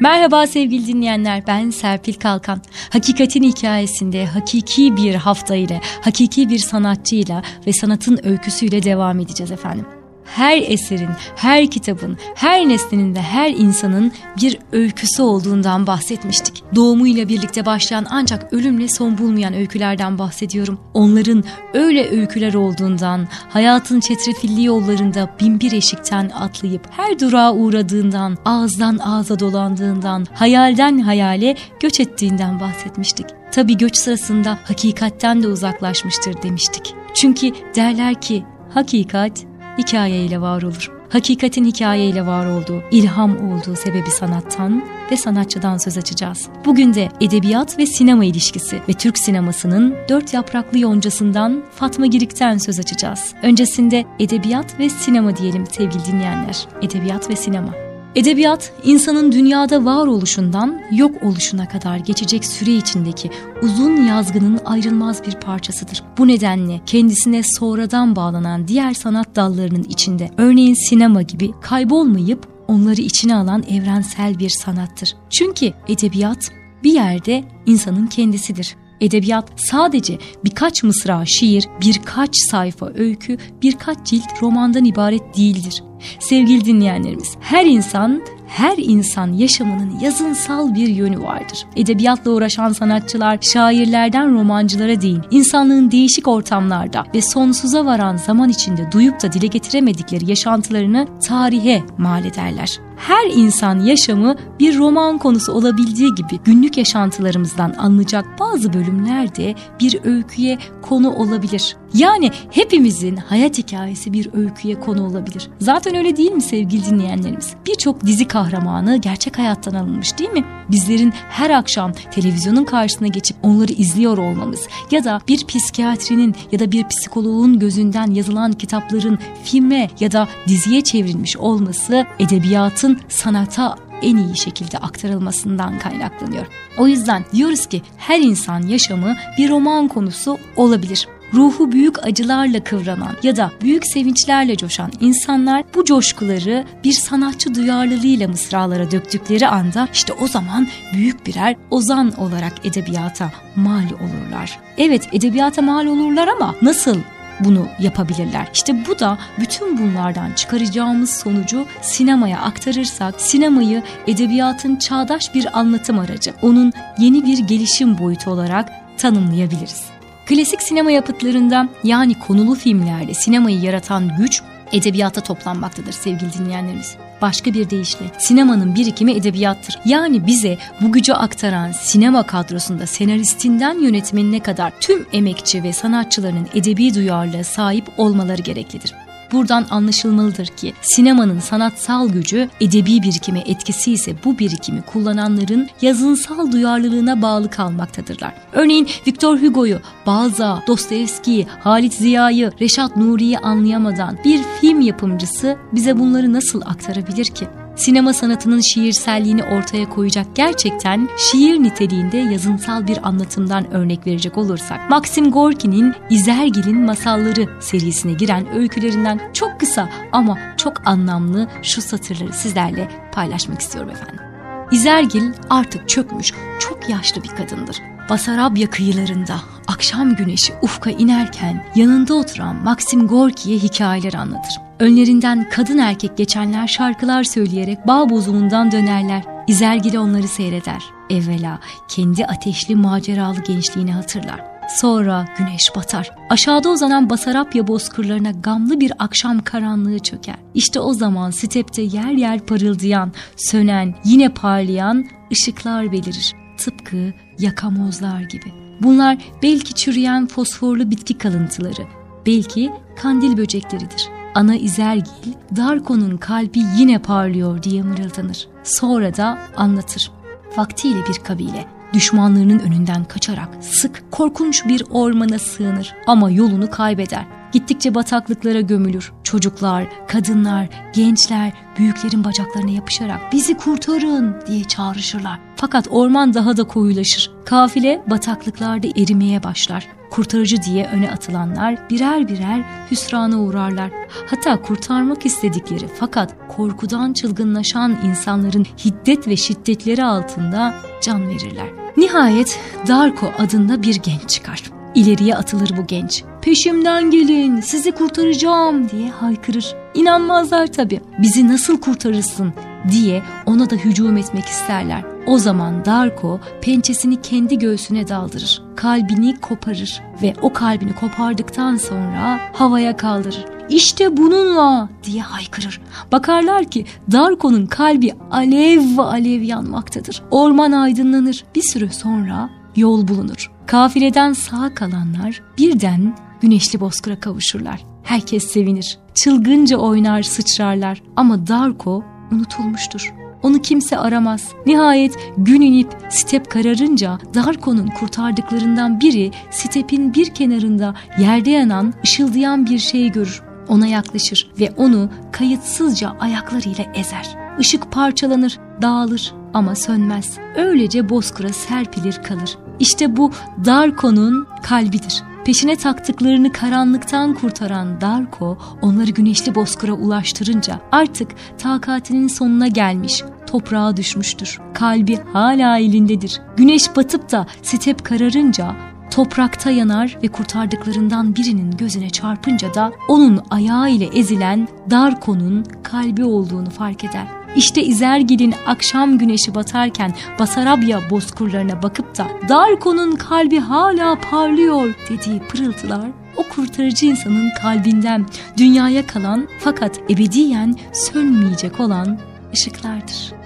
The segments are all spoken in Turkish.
Merhaba sevgili dinleyenler ben Serpil Kalkan. Hakikatin hikayesinde hakiki bir hafta ile, hakiki bir sanatçıyla ve sanatın öyküsüyle devam edeceğiz efendim her eserin, her kitabın, her nesnenin ve her insanın bir öyküsü olduğundan bahsetmiştik. Doğumuyla birlikte başlayan ancak ölümle son bulmayan öykülerden bahsediyorum. Onların öyle öyküler olduğundan, hayatın çetrefilli yollarında binbir eşikten atlayıp her durağa uğradığından, ağızdan ağza dolandığından, hayalden hayale göç ettiğinden bahsetmiştik. Tabi göç sırasında hakikatten de uzaklaşmıştır demiştik. Çünkü derler ki hakikat hikayeyle var olur. Hakikatin hikayeyle var olduğu, ilham olduğu sebebi sanattan ve sanatçıdan söz açacağız. Bugün de edebiyat ve sinema ilişkisi ve Türk sinemasının dört yapraklı yoncasından Fatma Girik'ten söz açacağız. Öncesinde edebiyat ve sinema diyelim sevgili dinleyenler. Edebiyat ve sinema. Edebiyat, insanın dünyada var oluşundan yok oluşuna kadar geçecek süre içindeki uzun yazgının ayrılmaz bir parçasıdır. Bu nedenle kendisine sonradan bağlanan diğer sanat dallarının içinde örneğin sinema gibi kaybolmayıp onları içine alan evrensel bir sanattır. Çünkü edebiyat bir yerde insanın kendisidir. Edebiyat sadece birkaç mısra şiir, birkaç sayfa öykü, birkaç cilt romandan ibaret değildir. Sevgili dinleyenlerimiz, her insan her insan yaşamının yazınsal bir yönü vardır. Edebiyatla uğraşan sanatçılar şairlerden romancılara değil, insanlığın değişik ortamlarda ve sonsuza varan zaman içinde duyup da dile getiremedikleri yaşantılarını tarihe mal ederler her insan yaşamı bir roman konusu olabildiği gibi günlük yaşantılarımızdan alınacak bazı bölümler de bir öyküye konu olabilir. Yani hepimizin hayat hikayesi bir öyküye konu olabilir. Zaten öyle değil mi sevgili dinleyenlerimiz? Birçok dizi kahramanı gerçek hayattan alınmış değil mi? Bizlerin her akşam televizyonun karşısına geçip onları izliyor olmamız ya da bir psikiyatrinin ya da bir psikoloğun gözünden yazılan kitapların filme ya da diziye çevrilmiş olması edebiyatın sanata en iyi şekilde aktarılmasından kaynaklanıyor. O yüzden diyoruz ki her insan yaşamı bir roman konusu olabilir ruhu büyük acılarla kıvranan ya da büyük sevinçlerle coşan insanlar bu coşkuları bir sanatçı duyarlılığıyla mısralara döktükleri anda işte o zaman büyük birer ozan olarak edebiyata mal olurlar. Evet edebiyata mal olurlar ama nasıl bunu yapabilirler. İşte bu da bütün bunlardan çıkaracağımız sonucu sinemaya aktarırsak sinemayı edebiyatın çağdaş bir anlatım aracı, onun yeni bir gelişim boyutu olarak tanımlayabiliriz. Klasik sinema yapıtlarında yani konulu filmlerde sinemayı yaratan güç edebiyata toplanmaktadır sevgili dinleyenlerimiz. Başka bir deyişle sinemanın birikimi edebiyattır. Yani bize bu gücü aktaran sinema kadrosunda senaristinden yönetmenine kadar tüm emekçi ve sanatçıların edebi duyarlılığa sahip olmaları gereklidir. Buradan anlaşılmalıdır ki sinemanın sanatsal gücü edebi birikime etkisi ise bu birikimi kullananların yazınsal duyarlılığına bağlı kalmaktadırlar. Örneğin Victor Hugo'yu, Balza, Dostoyevski'yi, Halit Ziya'yı, Reşat Nuri'yi anlayamadan bir film yapımcısı bize bunları nasıl aktarabilir ki? Sinema sanatının şiirselliğini ortaya koyacak gerçekten şiir niteliğinde yazınsal bir anlatımdan örnek verecek olursak Maxim Gorki'nin İzergil'in Masalları serisine giren öykülerinden çok kısa ama çok anlamlı şu satırları sizlerle paylaşmak istiyorum efendim. İzergil artık çökmüş, çok yaşlı bir kadındır. Basarabya kıyılarında akşam güneşi ufka inerken yanında oturan Maxim Gorki'ye hikayeler anlatır. Önlerinden kadın erkek geçenler şarkılar söyleyerek bağ bozumundan dönerler. İzergili onları seyreder. Evvela kendi ateşli maceralı gençliğini hatırlar. Sonra güneş batar. Aşağıda uzanan Basarapya bozkırlarına gamlı bir akşam karanlığı çöker. İşte o zaman stepte yer yer parıldayan, sönen, yine parlayan ışıklar belirir. Tıpkı yakamozlar gibi. Bunlar belki çürüyen fosforlu bitki kalıntıları, belki kandil böcekleridir. Ana İzergil, Darko'nun kalbi yine parlıyor diye mırıldanır. Sonra da anlatır. Vaktiyle bir kabile düşmanlarının önünden kaçarak sık korkunç bir ormana sığınır ama yolunu kaybeder. Gittikçe bataklıklara gömülür. çocuklar, kadınlar, gençler büyüklerin bacaklarına yapışarak bizi kurtarın diye çağrışırlar. Fakat orman daha da koyulaşır. Kafile bataklıklarda erimeye başlar. Kurtarıcı diye öne atılanlar birer birer hüsrana uğrarlar. Hatta kurtarmak istedikleri fakat korkudan çılgınlaşan insanların hiddet ve şiddetleri altında can verirler. Nihayet Darko adında bir genç çıkar. İleriye atılır bu genç. Peşimden gelin sizi kurtaracağım diye haykırır. İnanmazlar tabi. Bizi nasıl kurtarırsın diye ona da hücum etmek isterler. O zaman Darko pençesini kendi göğsüne daldırır. Kalbini koparır ve o kalbini kopardıktan sonra havaya kaldırır. İşte bununla diye haykırır. Bakarlar ki Darko'nun kalbi alev alev yanmaktadır. Orman aydınlanır. Bir süre sonra yol bulunur. Kafileden sağ kalanlar birden güneşli bozkıra kavuşurlar. Herkes sevinir. Çılgınca oynar, sıçrarlar ama Darko unutulmuştur. Onu kimse aramaz. Nihayet gün inip step kararınca Darko'nun kurtardıklarından biri stepin bir kenarında yerde yanan, ışıldayan bir şey görür. Ona yaklaşır ve onu kayıtsızca ayaklarıyla ezer. Işık parçalanır, dağılır ama sönmez. Öylece bozkıra serpilir kalır. İşte bu Darko'nun kalbidir. Peşine taktıklarını karanlıktan kurtaran Darko onları güneşli bozkıra ulaştırınca artık takatinin sonuna gelmiş, toprağa düşmüştür. Kalbi hala elindedir. Güneş batıp da step kararınca toprakta yanar ve kurtardıklarından birinin gözüne çarpınca da onun ayağı ile ezilen Darko'nun kalbi olduğunu fark eder. İşte İzergil'in akşam güneşi batarken Basarabya bozkurlarına bakıp da Darko'nun kalbi hala parlıyor dediği pırıltılar o kurtarıcı insanın kalbinden dünyaya kalan fakat ebediyen sönmeyecek olan ışıklardır.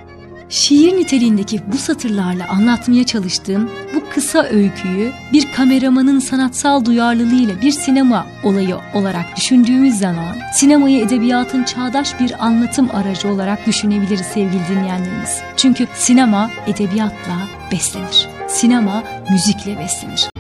Şiir niteliğindeki bu satırlarla anlatmaya çalıştığım bu kısa öyküyü bir kameramanın sanatsal duyarlılığıyla bir sinema olayı olarak düşündüğümüz zaman sinemayı edebiyatın çağdaş bir anlatım aracı olarak düşünebiliriz sevgili dinleyenlerimiz. Çünkü sinema edebiyatla beslenir. Sinema müzikle beslenir.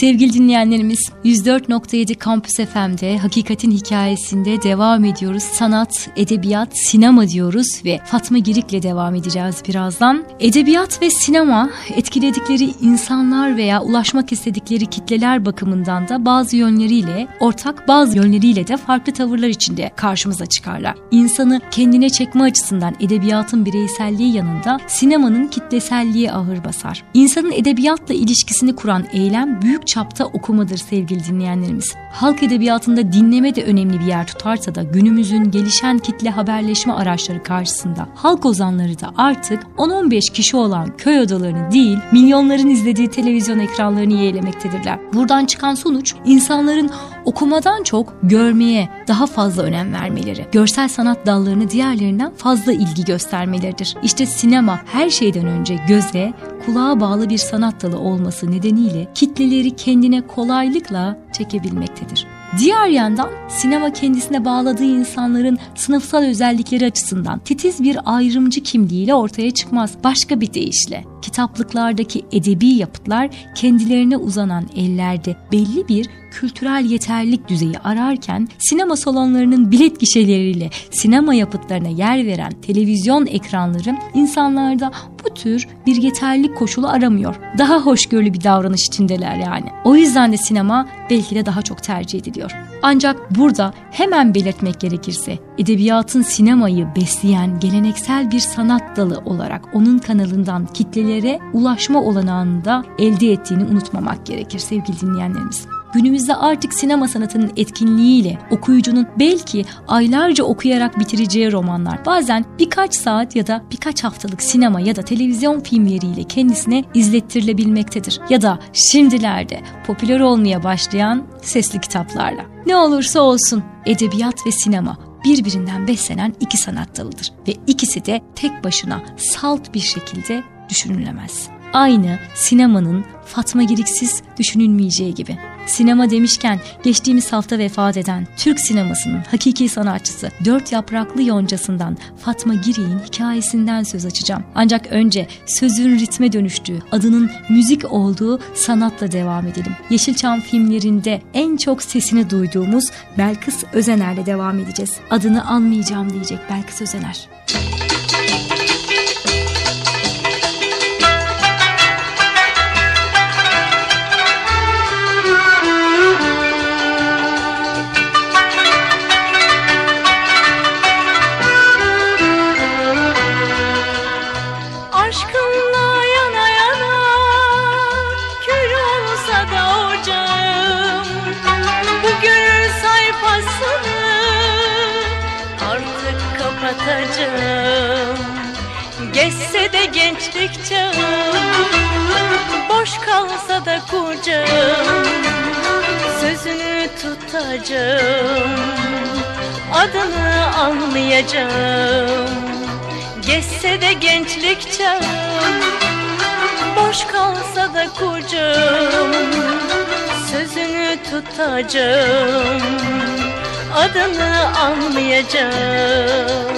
Sevgili dinleyenlerimiz 104.7 Kampüs FM'de Hakikatin Hikayesinde devam ediyoruz. Sanat, edebiyat, sinema diyoruz ve Fatma Girik'le devam edeceğiz birazdan. Edebiyat ve sinema etkiledikleri insanlar veya ulaşmak istedikleri kitleler bakımından da bazı yönleriyle ortak bazı yönleriyle de farklı tavırlar içinde karşımıza çıkarlar. İnsanı kendine çekme açısından edebiyatın bireyselliği yanında sinemanın kitleselliği ağır basar. İnsanın edebiyatla ilişkisini kuran eylem büyük çapta okumadır sevgili dinleyenlerimiz. Halk edebiyatında dinleme de önemli bir yer tutarsa da günümüzün gelişen kitle haberleşme araçları karşısında halk ozanları da artık 10-15 kişi olan köy odalarını değil milyonların izlediği televizyon ekranlarını yeğlemektedirler. Buradan çıkan sonuç insanların okumadan çok görmeye daha fazla önem vermeleri, görsel sanat dallarını diğerlerinden fazla ilgi göstermeleridir. İşte sinema her şeyden önce göze, kulağa bağlı bir sanat dalı olması nedeniyle kitleleri kendine kolaylıkla çekebilmektedir. Diğer yandan sinema kendisine bağladığı insanların sınıfsal özellikleri açısından titiz bir ayrımcı kimliğiyle ortaya çıkmaz. Başka bir deyişle kitaplıklardaki edebi yapıtlar kendilerine uzanan ellerde belli bir kültürel yeterlilik düzeyi ararken sinema salonlarının bilet gişeleriyle sinema yapıtlarına yer veren televizyon ekranları insanlarda bu tür bir yeterlilik koşulu aramıyor. Daha hoşgörülü bir davranış içindeler yani. O yüzden de sinema belki de daha çok tercih ediliyor. Ancak burada hemen belirtmek gerekirse edebiyatın sinemayı besleyen geleneksel bir sanat dalı olarak onun kanalından kitlelere ulaşma olanağını da elde ettiğini unutmamak gerekir sevgili dinleyenlerimiz. Günümüzde artık sinema sanatının etkinliğiyle okuyucunun belki aylarca okuyarak bitireceği romanlar bazen birkaç saat ya da birkaç haftalık sinema ya da televizyon filmleriyle kendisine izlettirilebilmektedir. Ya da şimdilerde popüler olmaya başlayan sesli kitaplarla. Ne olursa olsun edebiyat ve sinema birbirinden beslenen iki sanat dalıdır ve ikisi de tek başına salt bir şekilde düşünülemez. Aynı sinemanın Fatma Giriksiz düşünülmeyeceği gibi. Sinema demişken geçtiğimiz hafta vefat eden Türk sinemasının hakiki sanatçısı Dört Yapraklı Yoncası'ndan Fatma Girik'in hikayesinden söz açacağım. Ancak önce sözün ritme dönüştüğü, adının müzik olduğu sanatla devam edelim. Yeşilçam filmlerinde en çok sesini duyduğumuz Belkıs Özener'le devam edeceğiz. Adını anmayacağım diyecek Belkıs Özener. Gençlik çağım Boş kalsa da kucağım Sözünü tutacağım Adını anlayacağım. Geçse de gençlik çağım Boş kalsa da kucağım Sözünü tutacağım Adını anlayacağım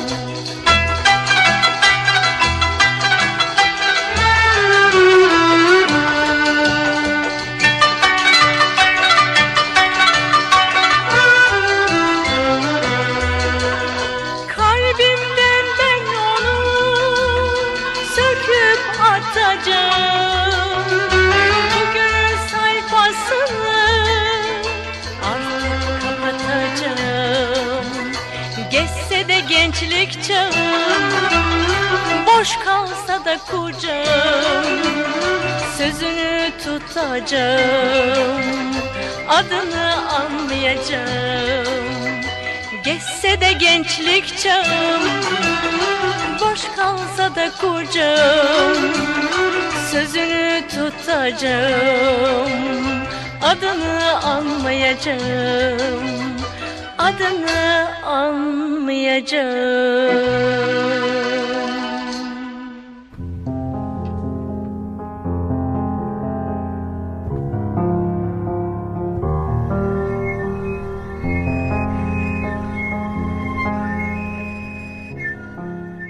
gençlik çağım Boş kalsa da kucağım Sözünü tutacağım Adını anlayacağım. Geçse de gençlik çağım Boş kalsa da kucağım Sözünü tutacağım Adını anlayacağım. Adını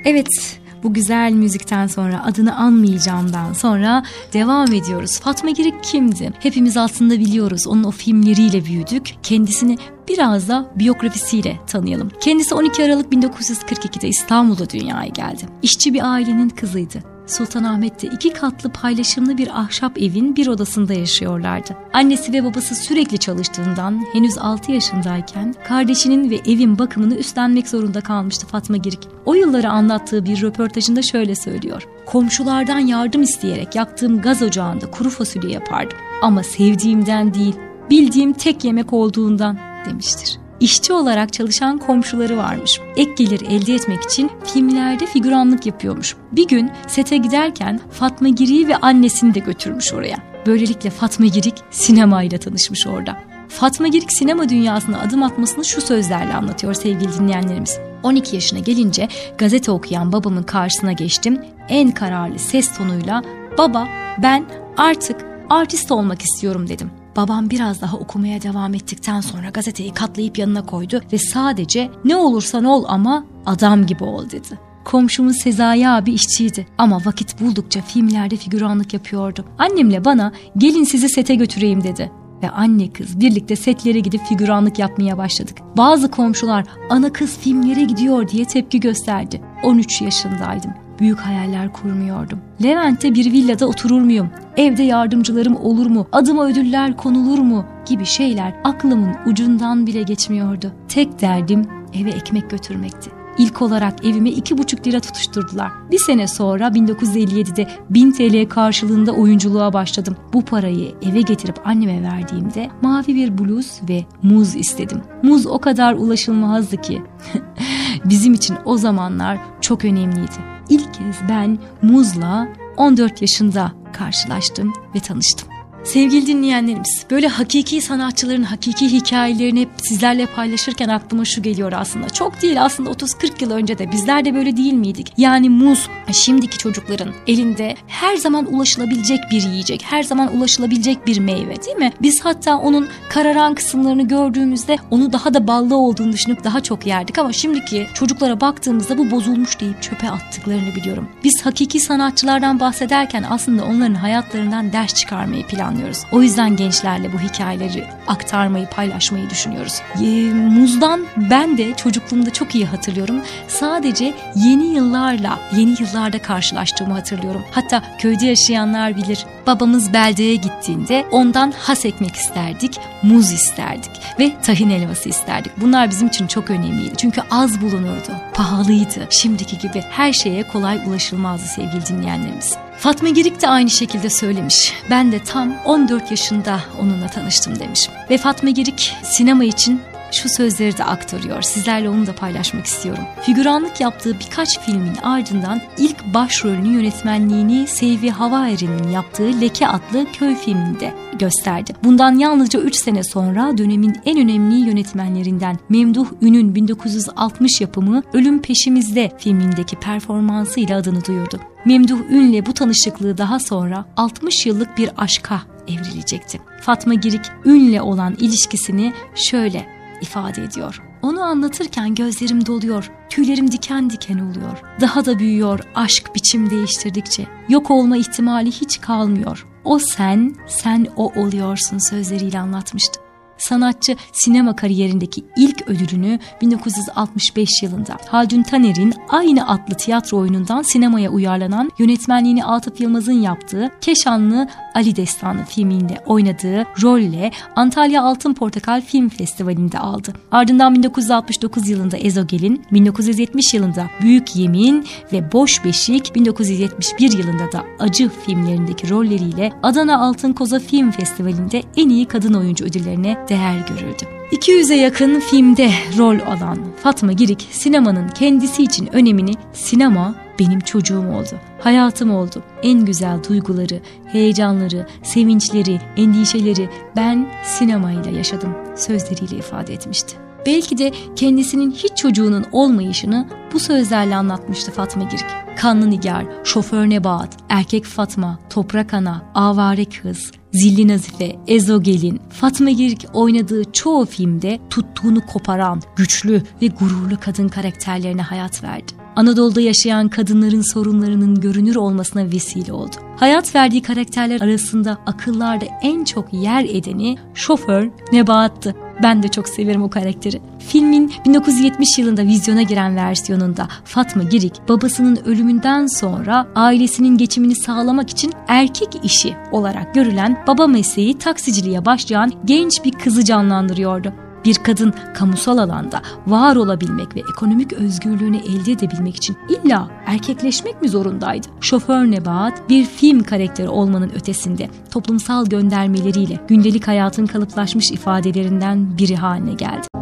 Evet, bu güzel müzikten sonra adını anmayacağımdan sonra devam ediyoruz. Fatma Girik kimdi? Hepimiz aslında biliyoruz. Onun o filmleriyle büyüdük. Kendisini biraz da biyografisiyle tanıyalım. Kendisi 12 Aralık 1942'de İstanbul'da dünyaya geldi. İşçi bir ailenin kızıydı. Sultanahmet'te iki katlı paylaşımlı bir ahşap evin bir odasında yaşıyorlardı. Annesi ve babası sürekli çalıştığından henüz 6 yaşındayken kardeşinin ve evin bakımını üstlenmek zorunda kalmıştı Fatma Girik. O yılları anlattığı bir röportajında şöyle söylüyor. Komşulardan yardım isteyerek yaktığım gaz ocağında kuru fasulye yapardım. Ama sevdiğimden değil, bildiğim tek yemek olduğundan demiştir işçi olarak çalışan komşuları varmış. Ek gelir elde etmek için filmlerde figüranlık yapıyormuş. Bir gün sete giderken Fatma Girik ve annesini de götürmüş oraya. Böylelikle Fatma Girik sinemayla tanışmış orada. Fatma Girik sinema dünyasına adım atmasını şu sözlerle anlatıyor sevgili dinleyenlerimiz. 12 yaşına gelince gazete okuyan babamın karşısına geçtim. En kararlı ses tonuyla baba ben artık artist olmak istiyorum dedim. Babam biraz daha okumaya devam ettikten sonra gazeteyi katlayıp yanına koydu ve sadece ne olursan ol ama adam gibi ol dedi. Komşumuz Sezai abi işçiydi ama vakit buldukça filmlerde figüranlık yapıyordu. Annemle bana gelin sizi sete götüreyim dedi ve anne kız birlikte setlere gidip figüranlık yapmaya başladık. Bazı komşular ana kız filmlere gidiyor diye tepki gösterdi. 13 yaşındaydım büyük hayaller kurmuyordum. Levent'te bir villada oturur muyum? Evde yardımcılarım olur mu? Adıma ödüller konulur mu? Gibi şeyler aklımın ucundan bile geçmiyordu. Tek derdim eve ekmek götürmekti. İlk olarak evime iki buçuk lira tutuşturdular. Bir sene sonra 1957'de 1000 TL karşılığında oyunculuğa başladım. Bu parayı eve getirip anneme verdiğimde mavi bir bluz ve muz istedim. Muz o kadar ulaşılmazdı ki. Bizim için o zamanlar çok önemliydi ilk kez ben muzla 14 yaşında karşılaştım ve tanıştım. Sevgili dinleyenlerimiz, böyle hakiki sanatçıların hakiki hikayelerini hep sizlerle paylaşırken aklıma şu geliyor aslında. Çok değil aslında 30-40 yıl önce de bizler de böyle değil miydik? Yani muz şimdiki çocukların elinde her zaman ulaşılabilecek bir yiyecek, her zaman ulaşılabilecek bir meyve değil mi? Biz hatta onun kararan kısımlarını gördüğümüzde onu daha da ballı olduğunu düşünüp daha çok yerdik ama şimdiki çocuklara baktığımızda bu bozulmuş deyip çöpe attıklarını biliyorum. Biz hakiki sanatçılardan bahsederken aslında onların hayatlarından ders çıkarmayı planlıyoruz planlıyoruz. O yüzden gençlerle bu hikayeleri aktarmayı, paylaşmayı düşünüyoruz. E, muzdan ben de çocukluğumda çok iyi hatırlıyorum. Sadece yeni yıllarla, yeni yıllarda karşılaştığımı hatırlıyorum. Hatta köyde yaşayanlar bilir. Babamız beldeye gittiğinde ondan has ekmek isterdik, muz isterdik ve tahin helvası isterdik. Bunlar bizim için çok önemliydi. Çünkü az bulunurdu, pahalıydı. Şimdiki gibi her şeye kolay ulaşılmazdı sevgili dinleyenlerimiz. Fatma Girik de aynı şekilde söylemiş. Ben de tam 14 yaşında onunla tanıştım demiş. Ve Fatma Girik sinema için şu sözleri de aktarıyor. Sizlerle onu da paylaşmak istiyorum. Figüranlık yaptığı birkaç filmin ardından ilk başrolünü yönetmenliğini Seyvi Havaeri'nin yaptığı Leke adlı köy filminde gösterdi. Bundan yalnızca 3 sene sonra dönemin en önemli yönetmenlerinden Memduh Ün'ün 1960 yapımı Ölüm Peşimizde filmindeki performansıyla adını duyurdu. Memduh Ün'le bu tanışıklığı daha sonra 60 yıllık bir aşka evrilecekti. Fatma Girik Ün'le olan ilişkisini şöyle ifade ediyor. Onu anlatırken gözlerim doluyor, tüylerim diken diken oluyor. Daha da büyüyor aşk biçim değiştirdikçe. Yok olma ihtimali hiç kalmıyor. O sen, sen o oluyorsun sözleriyle anlatmıştı sanatçı sinema kariyerindeki ilk ödülünü 1965 yılında Haldun Taner'in aynı adlı tiyatro oyunundan sinemaya uyarlanan yönetmenliğini Atıf Yılmaz'ın yaptığı Keşanlı Ali Destanı filminde oynadığı rolle Antalya Altın Portakal Film Festivali'nde aldı. Ardından 1969 yılında Ezogel'in, 1970 yılında Büyük Yemin ve Boş Beşik, 1971 yılında da Acı filmlerindeki rolleriyle Adana Altın Koza Film Festivali'nde en iyi kadın oyuncu ödüllerine değer görüldü. 200'e yakın filmde rol alan Fatma Girik sinemanın kendisi için önemini sinema benim çocuğum oldu, hayatım oldu. En güzel duyguları, heyecanları, sevinçleri, endişeleri ben sinemayla yaşadım sözleriyle ifade etmişti. Belki de kendisinin hiç çocuğunun olmayışını bu sözlerle anlatmıştı Fatma Girik. Kanlı Nigar, Şoför Nebahat, Erkek Fatma, Toprak Ana, Avare Kız, Zilli Nazife, Ezogelin, Fatma Girik oynadığı çoğu filmde tuttuğunu koparan, güçlü ve gururlu kadın karakterlerine hayat verdi. Anadolu'da yaşayan kadınların sorunlarının görünür olmasına vesile oldu. Hayat verdiği karakterler arasında akıllarda en çok yer edeni şoför Nebahat'tı. Ben de çok severim o karakteri. Filmin 1970 yılında vizyona giren versiyonunda Fatma Girik babasının ölümünden sonra ailesinin geçimini sağlamak için erkek işi olarak görülen baba mesleği taksiciliğe başlayan genç bir kızı canlandırıyordu. Bir kadın kamusal alanda var olabilmek ve ekonomik özgürlüğünü elde edebilmek için illa erkekleşmek mi zorundaydı? Şoför Nebahat bir film karakteri olmanın ötesinde toplumsal göndermeleriyle gündelik hayatın kalıplaşmış ifadelerinden biri haline geldi.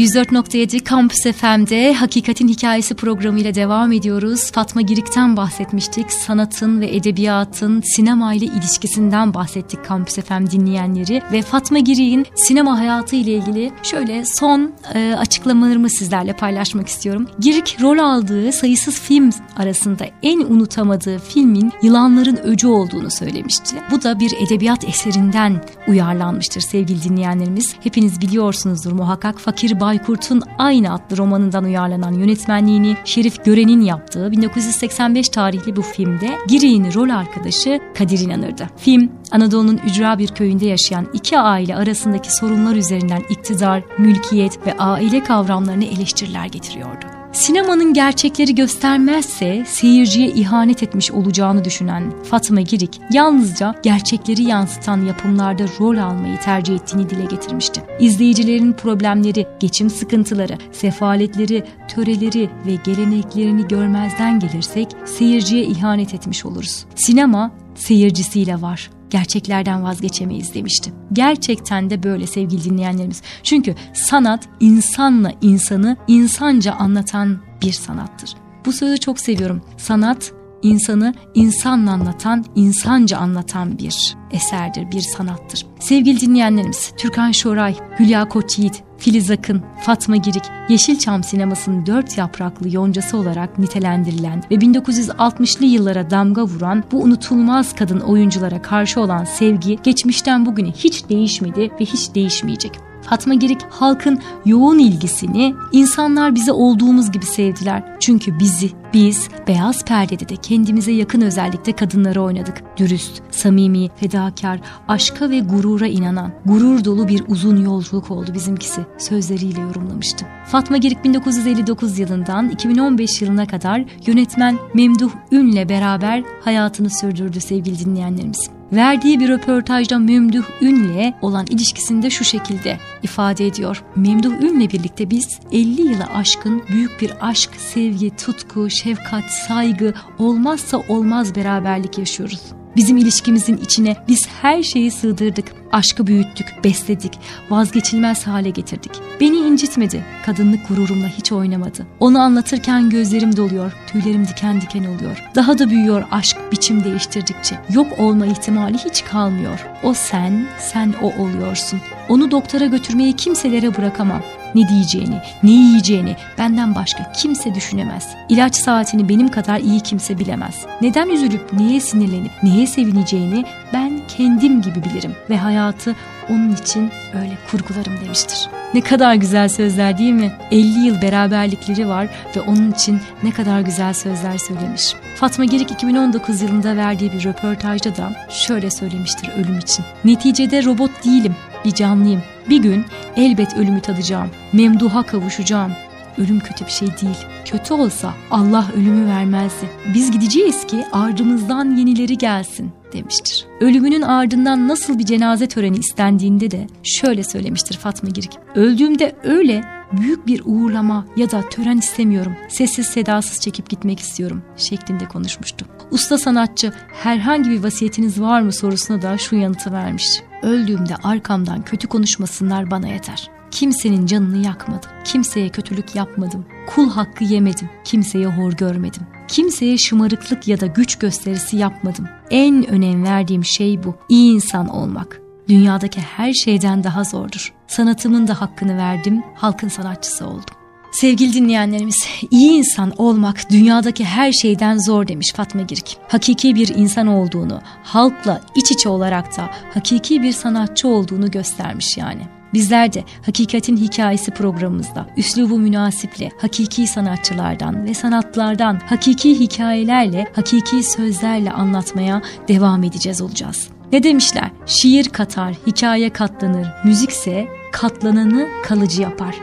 104.7 Kampüs FM'de Hakikatin Hikayesi programıyla devam ediyoruz. Fatma Girik'ten bahsetmiştik. Sanatın ve edebiyatın sinema ile ilişkisinden bahsettik Kampüs FM dinleyenleri. Ve Fatma Girik'in sinema hayatı ile ilgili şöyle son e, açıklamalarımı sizlerle paylaşmak istiyorum. Girik rol aldığı sayısız film arasında en unutamadığı filmin Yılanların Öcü olduğunu söylemişti. Bu da bir edebiyat eserinden uyarlanmıştır sevgili dinleyenlerimiz. Hepiniz biliyorsunuzdur muhakkak Fakir Bay Baykurt'un aynı adlı romanından uyarlanan yönetmenliğini Şerif Gören'in yaptığı 1985 tarihli bu filmde Giri'nin rol arkadaşı Kadir İnanır'dı. Film Anadolu'nun ücra bir köyünde yaşayan iki aile arasındaki sorunlar üzerinden iktidar, mülkiyet ve aile kavramlarını eleştiriler getiriyordu. Sinemanın gerçekleri göstermezse seyirciye ihanet etmiş olacağını düşünen Fatma Girik yalnızca gerçekleri yansıtan yapımlarda rol almayı tercih ettiğini dile getirmişti. İzleyicilerin problemleri, geçim sıkıntıları, sefaletleri, töreleri ve geleneklerini görmezden gelirsek seyirciye ihanet etmiş oluruz. Sinema seyircisiyle var gerçeklerden vazgeçemeyiz demişti. Gerçekten de böyle sevgili dinleyenlerimiz. Çünkü sanat insanla insanı insanca anlatan bir sanattır. Bu sözü çok seviyorum. Sanat insanı insanla anlatan, insanca anlatan bir eserdir, bir sanattır. Sevgili dinleyenlerimiz, Türkan Şoray, Hülya Koçyiğit, Filiz Akın, Fatma Girik, Yeşilçam sinemasının dört yapraklı yoncası olarak nitelendirilen ve 1960'lı yıllara damga vuran bu unutulmaz kadın oyunculara karşı olan sevgi geçmişten bugüne hiç değişmedi ve hiç değişmeyecek. Fatma Girik halkın yoğun ilgisini insanlar bize olduğumuz gibi sevdiler. Çünkü bizi biz beyaz perdede de kendimize yakın özellikle kadınları oynadık. Dürüst, samimi, fedakar, aşka ve gurura inanan, gurur dolu bir uzun yolculuk oldu bizimkisi sözleriyle yorumlamıştı. Fatma Girik 1959 yılından 2015 yılına kadar yönetmen Memduh Ün'le beraber hayatını sürdürdü sevgili dinleyenlerimiz. Verdiği bir röportajda Memduh Ün'le olan ilişkisinde şu şekilde ifade ediyor. Memduh Ün'le birlikte biz 50 yıla aşkın büyük bir aşk, sevgi, tutku, şefkat, saygı olmazsa olmaz beraberlik yaşıyoruz. Bizim ilişkimizin içine biz her şeyi sığdırdık. Aşkı büyüttük, besledik, vazgeçilmez hale getirdik. Beni incitmedi, kadınlık gururumla hiç oynamadı. Onu anlatırken gözlerim doluyor, tüylerim diken diken oluyor. Daha da büyüyor aşk biçim değiştirdikçe. Yok olma ihtimali hiç kalmıyor. O sen, sen o oluyorsun. Onu doktora götürmeyi kimselere bırakamam. Ne diyeceğini, ne yiyeceğini benden başka kimse düşünemez. İlaç saatini benim kadar iyi kimse bilemez. Neden üzülüp neye sinirlenip neye sevineceğini ben kendim gibi bilirim ve hayatı onun için öyle kurgularım demiştir. Ne kadar güzel sözler değil mi? 50 yıl beraberlikleri var ve onun için ne kadar güzel sözler söylemiş. Fatma Girik 2019 yılında verdiği bir röportajda da şöyle söylemiştir ölüm için. Neticede robot değilim, bir canlıyım. Bir gün elbet ölümü tadacağım. Memduha kavuşacağım. Ölüm kötü bir şey değil. Kötü olsa Allah ölümü vermezdi. Biz gideceğiz ki ardımızdan yenileri gelsin demiştir. Ölümünün ardından nasıl bir cenaze töreni istendiğinde de şöyle söylemiştir Fatma Girik. Öldüğümde öyle büyük bir uğurlama ya da tören istemiyorum. Sessiz sedasız çekip gitmek istiyorum şeklinde konuşmuştu. Usta sanatçı herhangi bir vasiyetiniz var mı sorusuna da şu yanıtı vermiş. Öldüğümde arkamdan kötü konuşmasınlar bana yeter. Kimsenin canını yakmadım. Kimseye kötülük yapmadım. Kul hakkı yemedim. Kimseye hor görmedim. Kimseye şımarıklık ya da güç gösterisi yapmadım. En önem verdiğim şey bu. İyi insan olmak. Dünyadaki her şeyden daha zordur. Sanatımın da hakkını verdim, halkın sanatçısı oldum. Sevgili dinleyenlerimiz, iyi insan olmak dünyadaki her şeyden zor demiş Fatma Girik. Hakiki bir insan olduğunu, halkla iç içe olarak da hakiki bir sanatçı olduğunu göstermiş yani. Bizler de Hakikatin Hikayesi programımızda üslubu münasiple hakiki sanatçılardan ve sanatlardan hakiki hikayelerle, hakiki sözlerle anlatmaya devam edeceğiz olacağız. Ne demişler? Şiir katar, hikaye katlanır, müzikse katlananı kalıcı yapar.